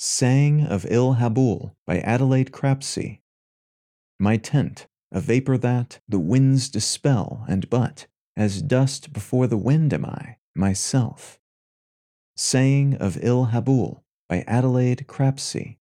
Saying of Il Haboul by Adelaide Crapsey. My tent, a vapor that the winds dispel, and but as dust before the wind am I, myself. Saying of Il Haboul by Adelaide Crapsey.